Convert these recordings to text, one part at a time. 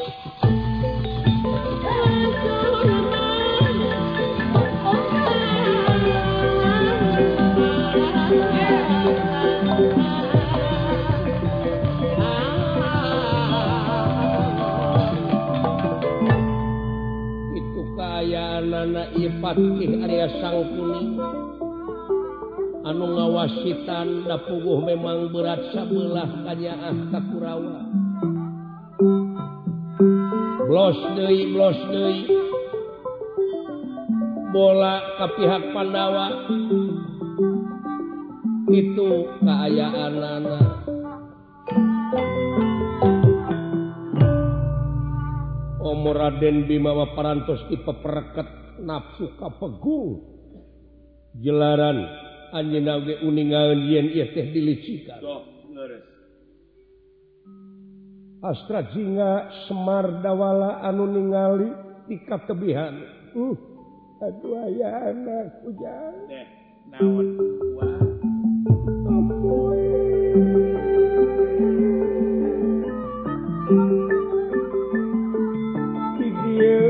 itu kaya na ipatin as sang ku anu ngawahitan napguh memang beratsabelah hanya asta kurawakbi Los bola tapihak pandawa itu keayaan Omoraden Bimawa pers tipe pereket nafsu kapegung jelaran an na uning teh dilicikan Astra Ja Semar dawala anu ningali tikap kebihan uh anakkujan naun video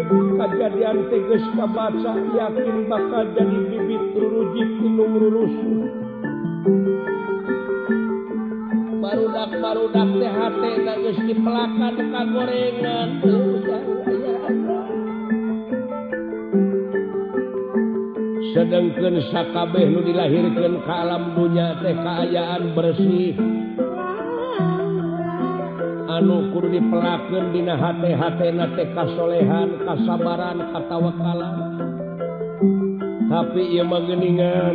adadian teges papaca yakin maka dan bibit ruji minumul gorengan sedangkan Sakabehnu dilahirkan kallam punyakaayaan bersih anukur dipelaken di K solehan kasabaran kata wakalam tapi ia mengeningan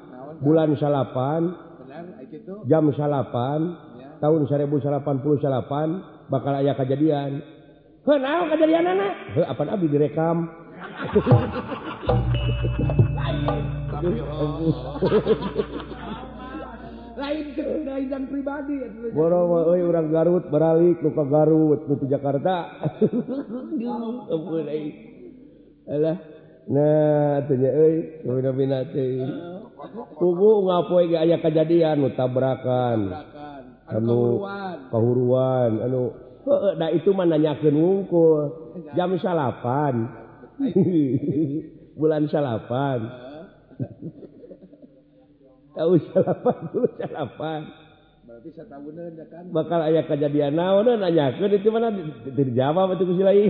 bulan salapan jam salapan tahunbupan bakal ayah kejadian kejadian direkam oh. pribadi garut beralih luka Garut puttu Jakarta nah tunya o kugu ngapo ayaah kejadian tabrakan kamu kehuruan lalu kok nda itu mana nanyakin ngkur jam salapan bulan salapan tahupanpan bakal ayah kejadian nanyakin itu mana dirjawabila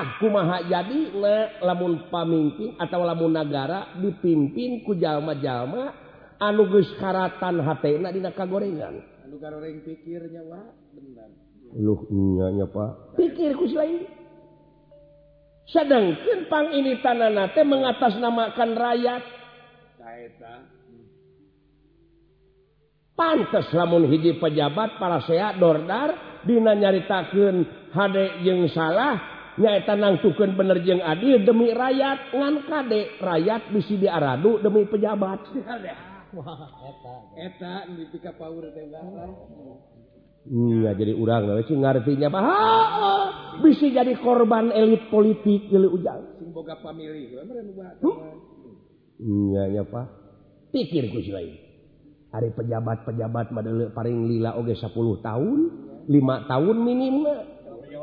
sayama jadi lamun pamimpin atau lamun negara dipimpinku jalma-jalma anuges karatan H gorengankirnya sedangpang ini tanahnate mengatasnamakan rakyat hmm. pantes lamun hiji pejabat para sehatdordar Dinyaritaken HD yang salah di ang suken benerjeng adil demi raat lan kadek raat bisi dia radu demi pejabat jadi urang bisi jadi korban elit politik ujanga pikir hari pejabat-pejabat paling lila oge sepuluh tahun lima tahun minimal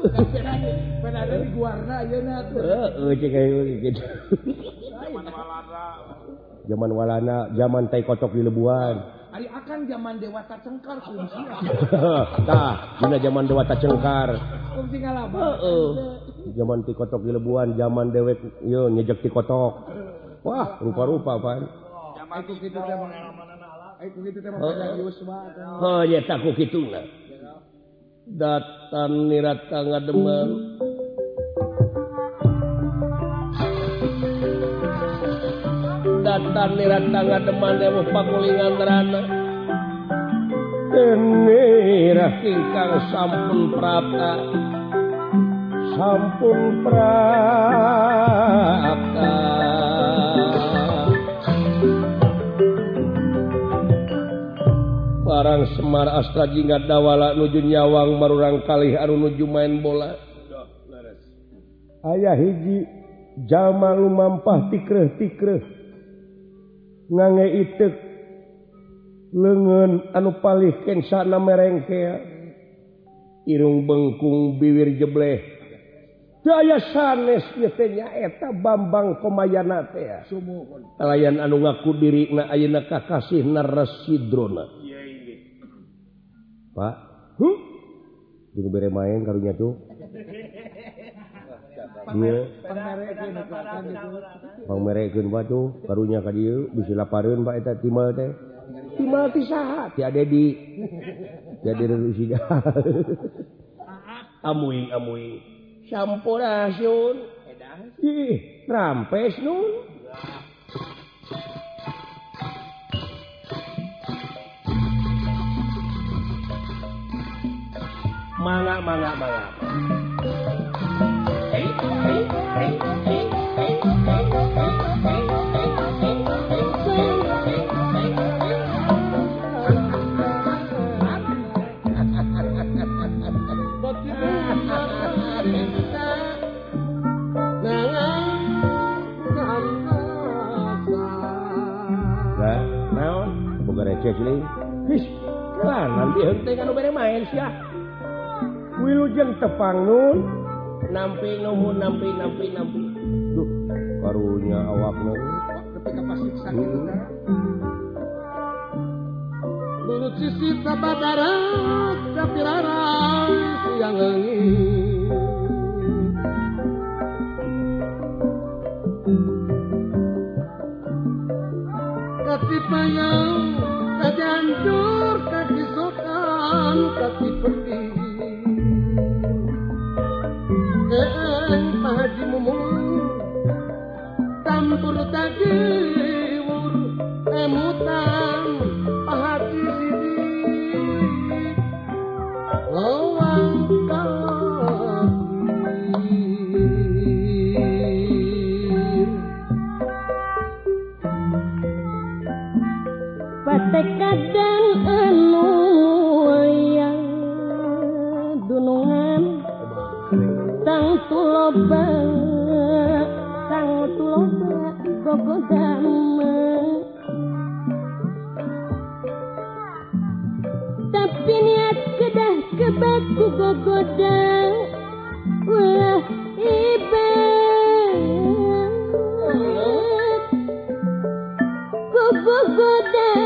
Eh, oh, zaman walana zaman ta kotok dilebhan akan zaman dewata cengkar zaman dewata cengkar zamantikokk dileban zaman dewet y nyejek tikotok wah rupa-rupa pak oh nyeta gitu dat selatan nirata ngademan datang nirata ngademan yang pakulingan rana nirah kingkang sampun prata sampun prata Semara Astra jingat dawala nuju nyawang merurang kali anuh luju main bola ayaah hiji jamal luampmpa tikretikrenge itut lengan anu palih sana merengke irung bengkung biwir jeblehya sanesnya tak Bambang kemayanate ya pelayan anu ngaku diri kasih naredrona Pak juga bere main karnya tuh batuh barunya bisa laparin Pak tadi saat ti ada di jadi kamu champuraun trampes nu mangga mangga mangga pangun nampi nuhun nampi nampi nampi duh karunya awak oh, ketika pas siksa gitu kan Nurut sisi sabadara kapirara siang hancur, Katipayang sokan, kakisokan pergi. बुगदा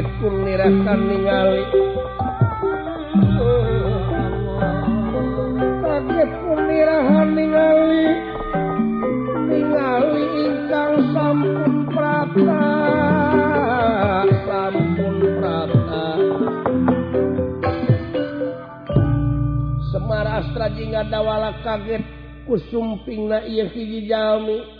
sakit nirakan ningali sakit kumlirahan ningali ningali ingkang sampun prata sampun prata Semar Astra jingga dawala kaget kusumping na iya hiji jalmi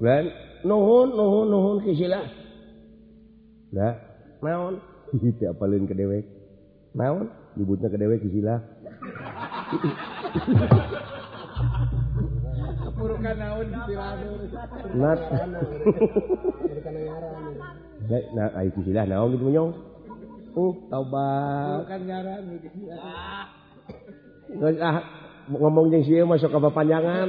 Ben, nuhun nuhun nuhun kisilah. Lah, naon? Hihi apalin ke dewek. Naon? Nyebutna ke dewek kisila. Kepurukan naon kisilah. Nat. Nah, ayo kisilah naon gitu menyong. Uh, taubat. Bukan ngaran Ah. Ngomong jeung siya masuk ke panjangan.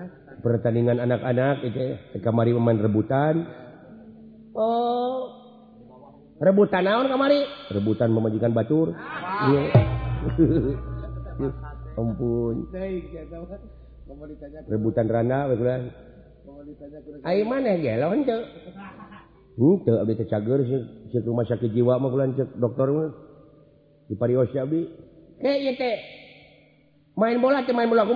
pertandingan anak-anak ter eh, eh, kamari pemain rebutan Oh rebutanahun kamari rebutan meajkan Baturpun rebutan ran kewa dokter main bola mainbolaku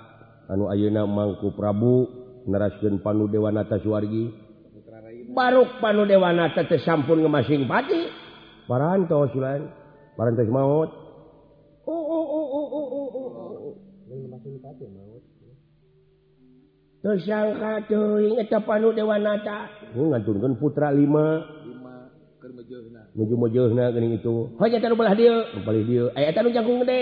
ayeuna mangku Prabu narasun Panu Dewanata Suwargi baru pan Dewanata sampun ngemasing bat maut oh, oh, oh, Dewakan putra 5 jagung gede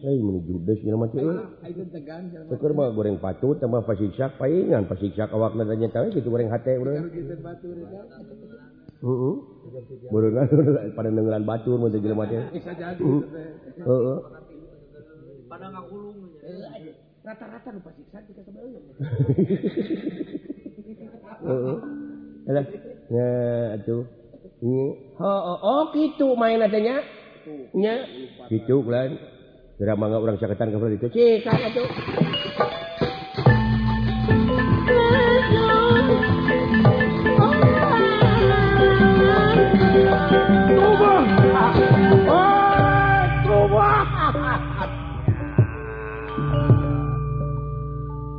goreng patanu eh, uh-uh. eh, ratauh uh-uh. oh, oh, oh, gitu main adanyanya itu Jera mangga orang ke kabar itu. Cika tuh.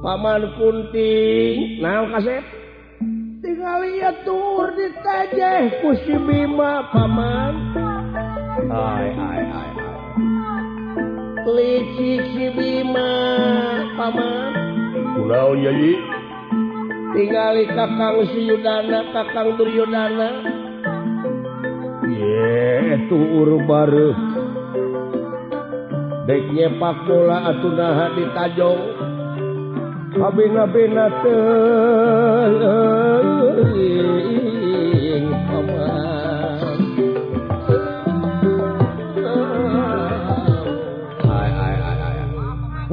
Paman Kunting, nah kasep. Tinggal lihat tur di Gusti Bima, Paman. Hai, hai, Bimama pulaunya tinggali kakang siudana kakang Triyonana tuh uru baru deknya Pakbolala atau nahan ditajjo bin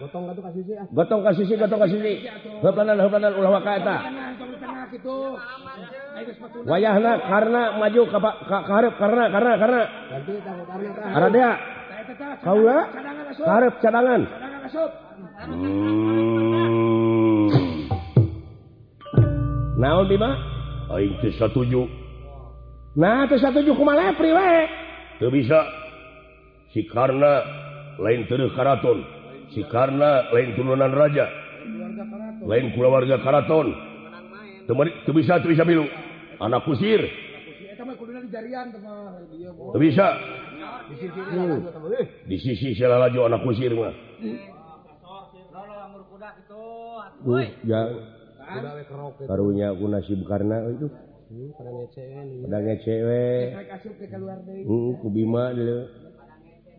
be kasih sih ah. way karena majuep karena karena karena diaep cadangantiba bisa sih karena lain karun si karenana lain pulunan ja lain pulau warga Karaton itu bisa ter bisa biru anak pusir bisa di sisi se anak pusir mah uh, karunyagunaibkarna oh, itu penya cewek uh kubima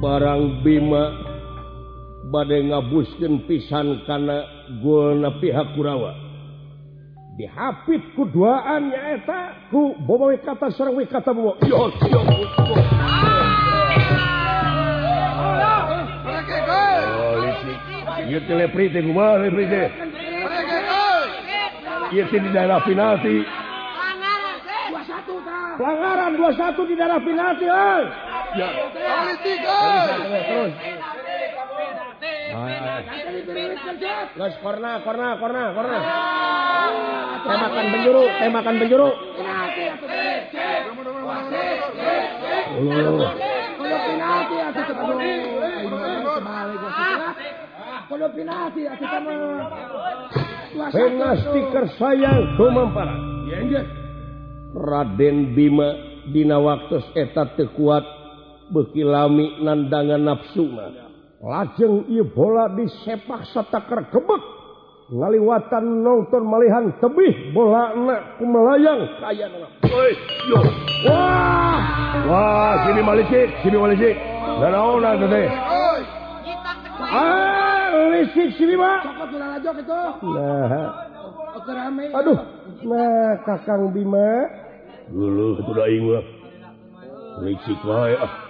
barang Bima badai ngabuskan pisan karena napi pihak Kurawa dihapit keduaannya eta ku bawa kata serang kata bawa yo yo Iya teleprite kumaha teleprite. Iya di daerah penalti. Pelanggaran 21 di daerah penalti, euy. Ya. corner, corner, corner. Tembakan penjuru, tembakan penjuru. Penastiker sayang Kumampara Raden Bima Dina waktu eta tekuat bekilami nandangan nafsuna lajeng ia bola disepak setakar kebek ngaliwatan nonton malihan tebih bola anak kumelayang kaya yo wah wah sini malisik sini malisik dan auna tete ah lisik sini ma nah aduh nah kakang bima dulu itu dah ingat lisik wae ah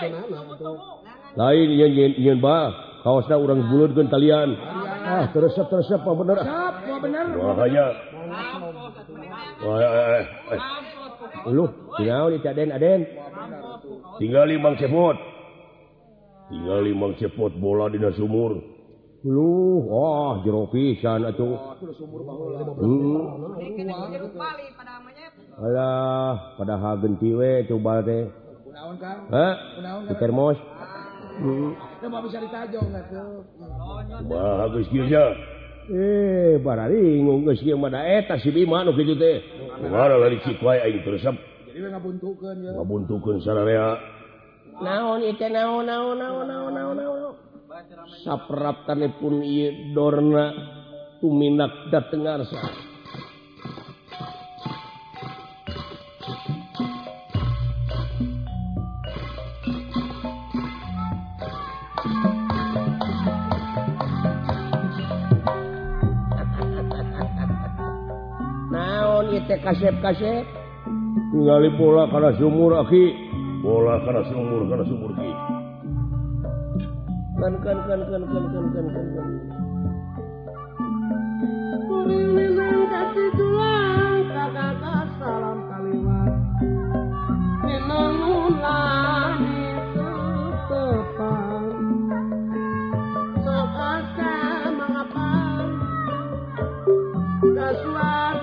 sih lain kaosnya urang bulutken kalian terusep terepanya tinggalden tinggal limbang cepot tinggal limbang cepot bola di sumur lu oh jero sana tuhlah padahal getiwe coba deh saya man deon pundorrna tuh minat da tengar kasep-kasep tinggali pola karena sumur aki pola karena sumur karena sumur ki kan kan kan kan kan kan kan kan kan kuring